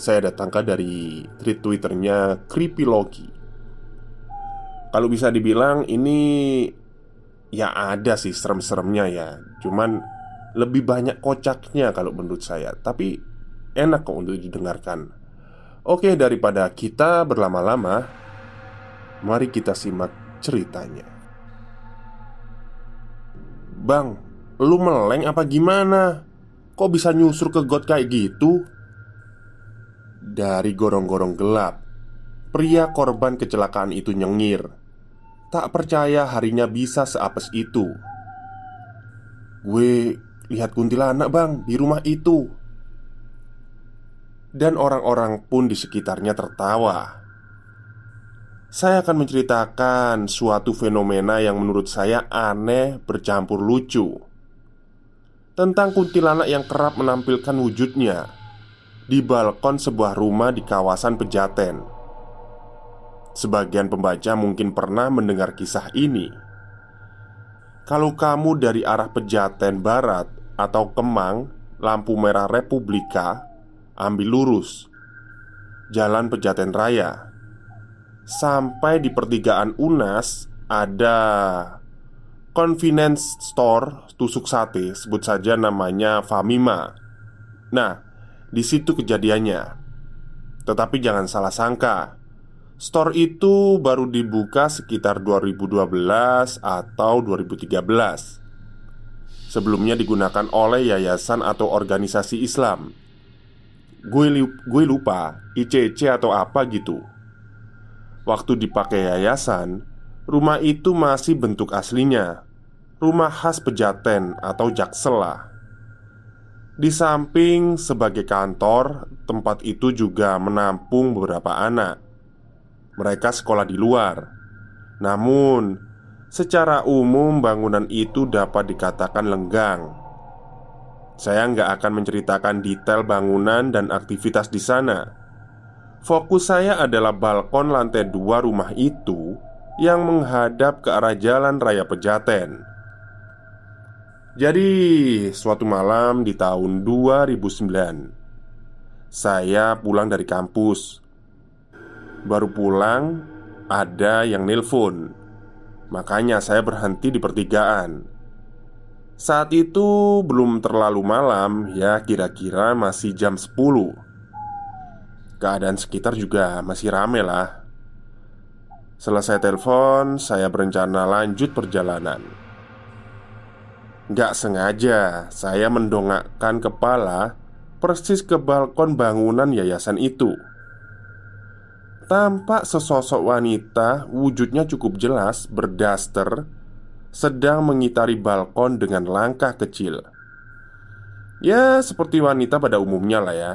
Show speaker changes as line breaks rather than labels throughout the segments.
saya datangkan dari tweet twitternya Creepylogi Kalau bisa dibilang ini Ya ada sih serem-seremnya ya. Cuman lebih banyak kocaknya kalau menurut saya. Tapi enak kok untuk didengarkan. Oke daripada kita berlama-lama Mari kita simak ceritanya. Bang, lu meleng apa gimana? Kok bisa nyusur ke got kayak gitu? Dari gorong-gorong gelap. Pria korban kecelakaan itu nyengir. Tak percaya harinya bisa seapes itu. Gue lihat kuntilanak bang di rumah itu. Dan orang-orang pun di sekitarnya tertawa. Saya akan menceritakan suatu fenomena yang menurut saya aneh bercampur lucu. Tentang kuntilanak yang kerap menampilkan wujudnya di balkon sebuah rumah di kawasan Pejaten. Sebagian pembaca mungkin pernah mendengar kisah ini. Kalau kamu dari arah Pejaten Barat atau Kemang, lampu merah Republika, ambil lurus Jalan Pejaten Raya. Sampai di pertigaan Unas ada convenience store tusuk sate, sebut saja namanya Famima. Nah, di situ kejadiannya. Tetapi jangan salah sangka. Store itu baru dibuka sekitar 2012 atau 2013. Sebelumnya digunakan oleh yayasan atau organisasi Islam. Gue, gue lupa ICC atau apa gitu. Waktu dipakai yayasan, rumah itu masih bentuk aslinya. Rumah khas pejaten atau jaksel lah. Di samping sebagai kantor, tempat itu juga menampung beberapa anak. Mereka sekolah di luar, namun secara umum bangunan itu dapat dikatakan lenggang. Saya nggak akan menceritakan detail bangunan dan aktivitas di sana. Fokus saya adalah balkon lantai dua rumah itu yang menghadap ke arah jalan raya Pejaten. Jadi, suatu malam di tahun 2009 Saya pulang dari kampus. Baru pulang, ada yang nelpon. Makanya saya berhenti di pertigaan. Saat itu belum terlalu malam Ya kira-kira masih jam 10 Keadaan sekitar juga masih rame lah. Selesai telepon, saya berencana lanjut perjalanan Gak sengaja saya mendongakkan kepala persis ke balkon bangunan yayasan itu. Tampak sesosok wanita wujudnya cukup jelas berdaster sedang mengitari balkon dengan langkah kecil. Ya, seperti wanita pada umumnya lah ya.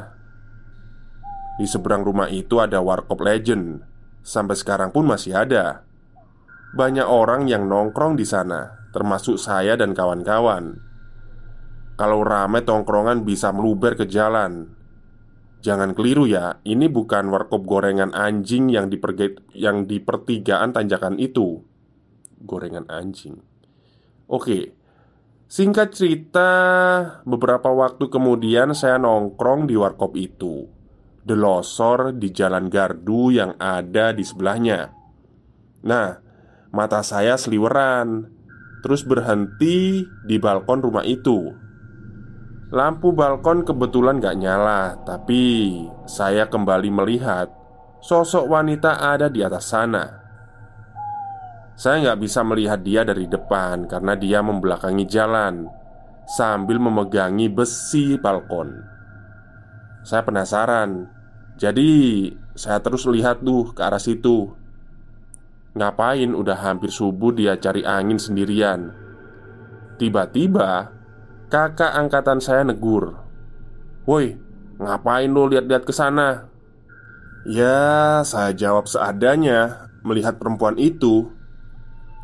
Di seberang rumah itu ada Warkop Legend. Sampai sekarang pun masih ada. Banyak orang yang nongkrong di sana termasuk saya dan kawan-kawan. Kalau rame tongkrongan bisa meluber ke jalan. Jangan keliru ya, ini bukan warkop gorengan anjing yang di, yang di pertigaan tanjakan itu. Gorengan anjing. Oke, singkat cerita, beberapa waktu kemudian saya nongkrong di warkop itu. Delosor di Jalan Gardu yang ada di sebelahnya. Nah, mata saya seliweran, terus berhenti di balkon rumah itu. Lampu balkon kebetulan gak nyala, tapi saya kembali melihat sosok wanita ada di atas sana. Saya nggak bisa melihat dia dari depan karena dia membelakangi jalan sambil memegangi besi balkon. Saya penasaran, jadi saya terus lihat tuh ke arah situ Ngapain udah hampir subuh dia cari angin sendirian? Tiba-tiba Kakak angkatan saya negur. Woi, ngapain lo lihat-lihat ke sana? Ya, saya jawab seadanya melihat perempuan itu.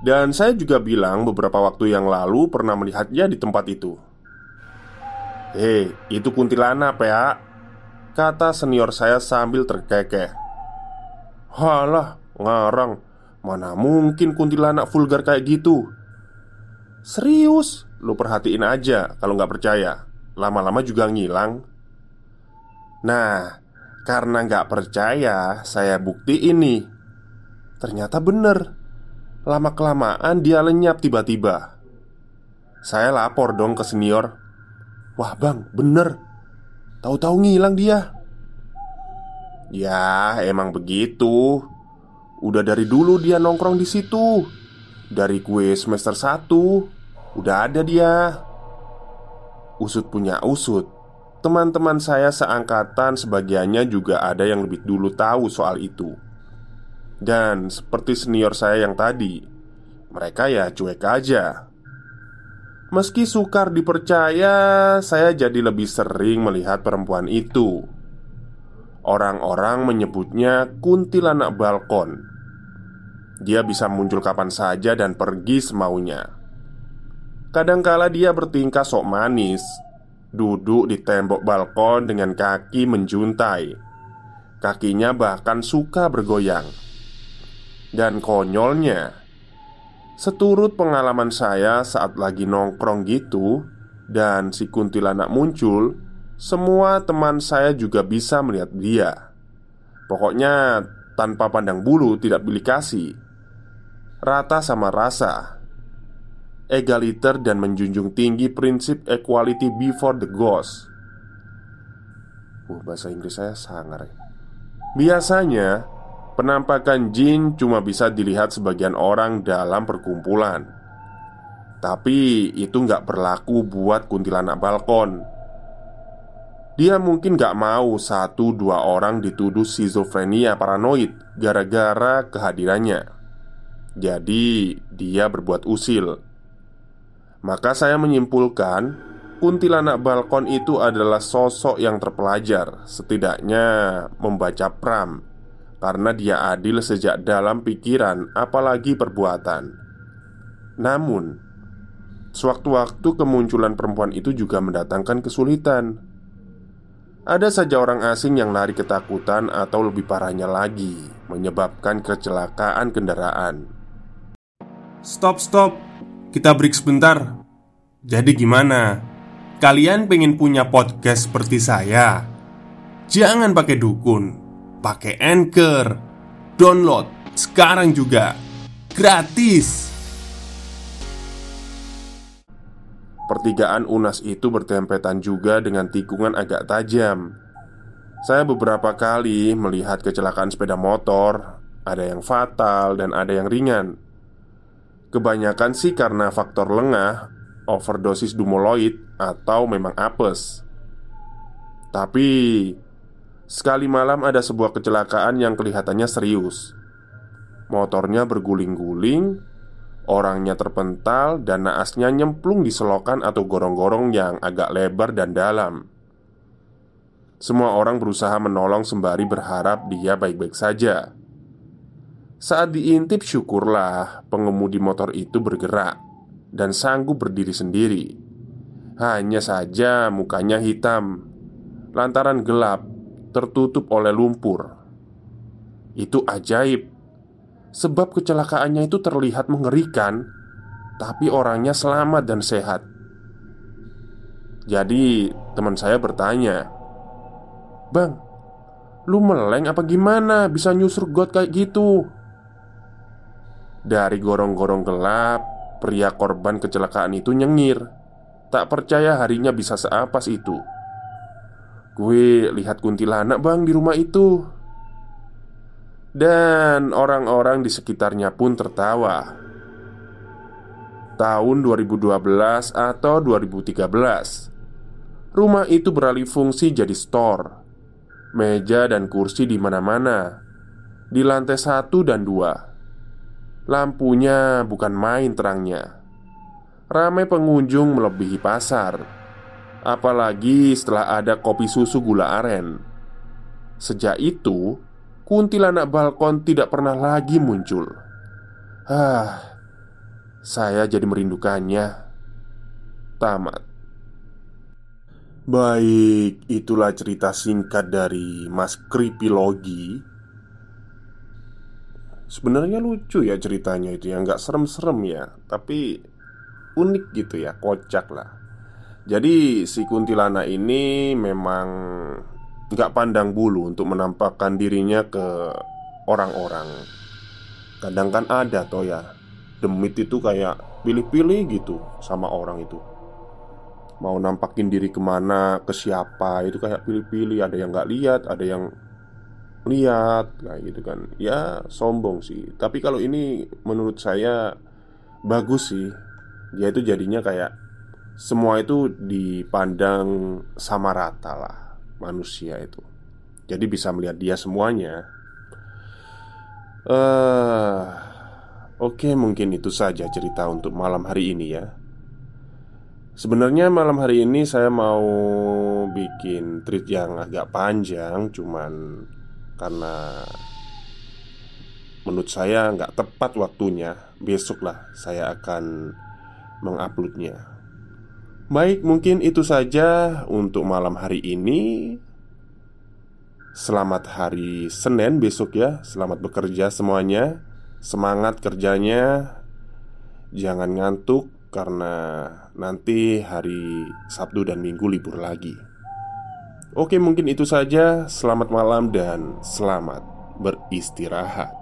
Dan saya juga bilang beberapa waktu yang lalu pernah melihatnya di tempat itu. Hei, itu kuntilanak ya Kata senior saya sambil terkekeh. Halah, ngarang Mana mungkin kuntilanak vulgar kayak gitu? Serius, lu perhatiin aja kalau nggak percaya. Lama-lama juga ngilang. Nah, karena nggak percaya, saya bukti ini. Ternyata bener. Lama-kelamaan dia lenyap tiba-tiba. Saya lapor dong ke senior. Wah bang, bener. Tahu-tahu ngilang dia. Ya, emang begitu. Udah dari dulu dia nongkrong di situ. Dari kue semester 1 udah ada dia. Usut punya usut. Teman-teman saya seangkatan sebagiannya juga ada yang lebih dulu tahu soal itu. Dan seperti senior saya yang tadi, mereka ya cuek aja Meski sukar dipercaya, saya jadi lebih sering melihat perempuan itu. Orang-orang menyebutnya kuntilanak balkon. Dia bisa muncul kapan saja dan pergi semaunya. Kadangkala dia bertingkah sok manis, duduk di tembok balkon dengan kaki menjuntai. Kakinya bahkan suka bergoyang. Dan konyolnya, Seturut pengalaman saya saat lagi nongkrong gitu Dan si kuntilanak muncul Semua teman saya juga bisa melihat dia Pokoknya tanpa pandang bulu tidak pilih kasih Rata sama rasa Egaliter dan menjunjung tinggi prinsip equality before the ghost Uh, bahasa Inggris saya sangar ya Biasanya Penampakan jin cuma bisa dilihat sebagian orang dalam perkumpulan. Tapi itu nggak berlaku buat kuntilanak balkon. Dia mungkin nggak mau satu dua orang dituduh schizofrenia paranoid gara-gara kehadirannya Jadi dia berbuat usil Maka saya menyimpulkan Kuntilanak balkon itu adalah sosok yang terpelajar Setidaknya membaca pram karena dia adil sejak dalam pikiran, apalagi perbuatan. Namun, sewaktu-waktu kemunculan perempuan itu juga mendatangkan kesulitan. Ada saja orang asing yang lari ketakutan, atau lebih parahnya lagi, menyebabkan kecelakaan kendaraan.
Stop, stop, kita break sebentar. Jadi, gimana? Kalian pengen punya podcast seperti saya? Jangan pakai dukun pakai Anchor. Download sekarang juga. Gratis.
Pertigaan Unas itu bertempetan juga dengan tikungan agak tajam. Saya beberapa kali melihat kecelakaan sepeda motor, ada yang fatal dan ada yang ringan. Kebanyakan sih karena faktor lengah, overdosis dumoloid, atau memang apes. Tapi Sekali malam ada sebuah kecelakaan yang kelihatannya serius. Motornya berguling-guling Orangnya terpental dan naasnya nyemplung di selokan atau gorong-gorong yang agak lebar dan dalam. Semua orang berusaha menolong sembari berharap dia baik-baik saja Saat diintip syukurlah pengemudi motor itu bergerak dan sanggup berdiri sendiri. Hanya saja mukanya hitam lantaran gelap, tertutup oleh lumpur. Itu ajaib, sebab kecelakaannya itu terlihat mengerikan, tapi orangnya selamat dan sehat. Jadi, teman saya bertanya, "Bang, lu meleng apa gimana bisa nyusur got kayak gitu?" Dari gorong-gorong gelap, pria korban kecelakaan itu nyengir. Tak percaya harinya bisa seapas itu. Gue lihat kuntilanak bang di rumah itu Dan orang-orang di sekitarnya pun tertawa Tahun 2012 atau 2013 Rumah itu beralih fungsi jadi store Meja dan kursi di mana-mana Di lantai satu dan dua Lampunya bukan main terangnya. Ramai pengunjung melebihi pasar Apalagi setelah ada kopi susu gula aren. Sejak itu Kuntilanak balkon tidak pernah lagi muncul. Ah, Saya jadi merindukannya. Tamat. Baik, itulah cerita singkat dari Mas Kripilogi Sebenarnya lucu ya ceritanya itu ya Nggak serem-serem ya Tapi unik gitu ya Kocak lah. Jadi si kuntilanak ini memang Nggak pandang bulu untuk menampakkan dirinya ke orang-orang. Kadang kan ada toh ya Demit itu kayak pilih-pilih gitu sama orang itu. Mau nampakin diri ke mana, ke siapa Itu kayak pilih-pilih Ada yang nggak lihat, ada yang lihat kayak gitu kan. Ya sombong sih. Tapi kalau ini menurut saya bagus sih. Dia itu jadinya kayak semua itu dipandang sama rata lah manusia itu. Jadi bisa melihat dia semuanya. Uh, oke mungkin itu saja cerita untuk malam hari ini ya. Sebenarnya malam hari ini saya mau bikin treat yang agak panjang Cuman karena menurut saya nggak tepat waktunya. Besoklah saya akan menguploadnya. Baik mungkin itu saja untuk malam hari ini. Selamat hari Senin besok ya. Selamat bekerja semuanya. Semangat kerjanya. Jangan ngantuk Karena nanti hari Sabtu dan Minggu libur lagi Oke, mungkin itu saja. Selamat malam dan selamat beristirahat.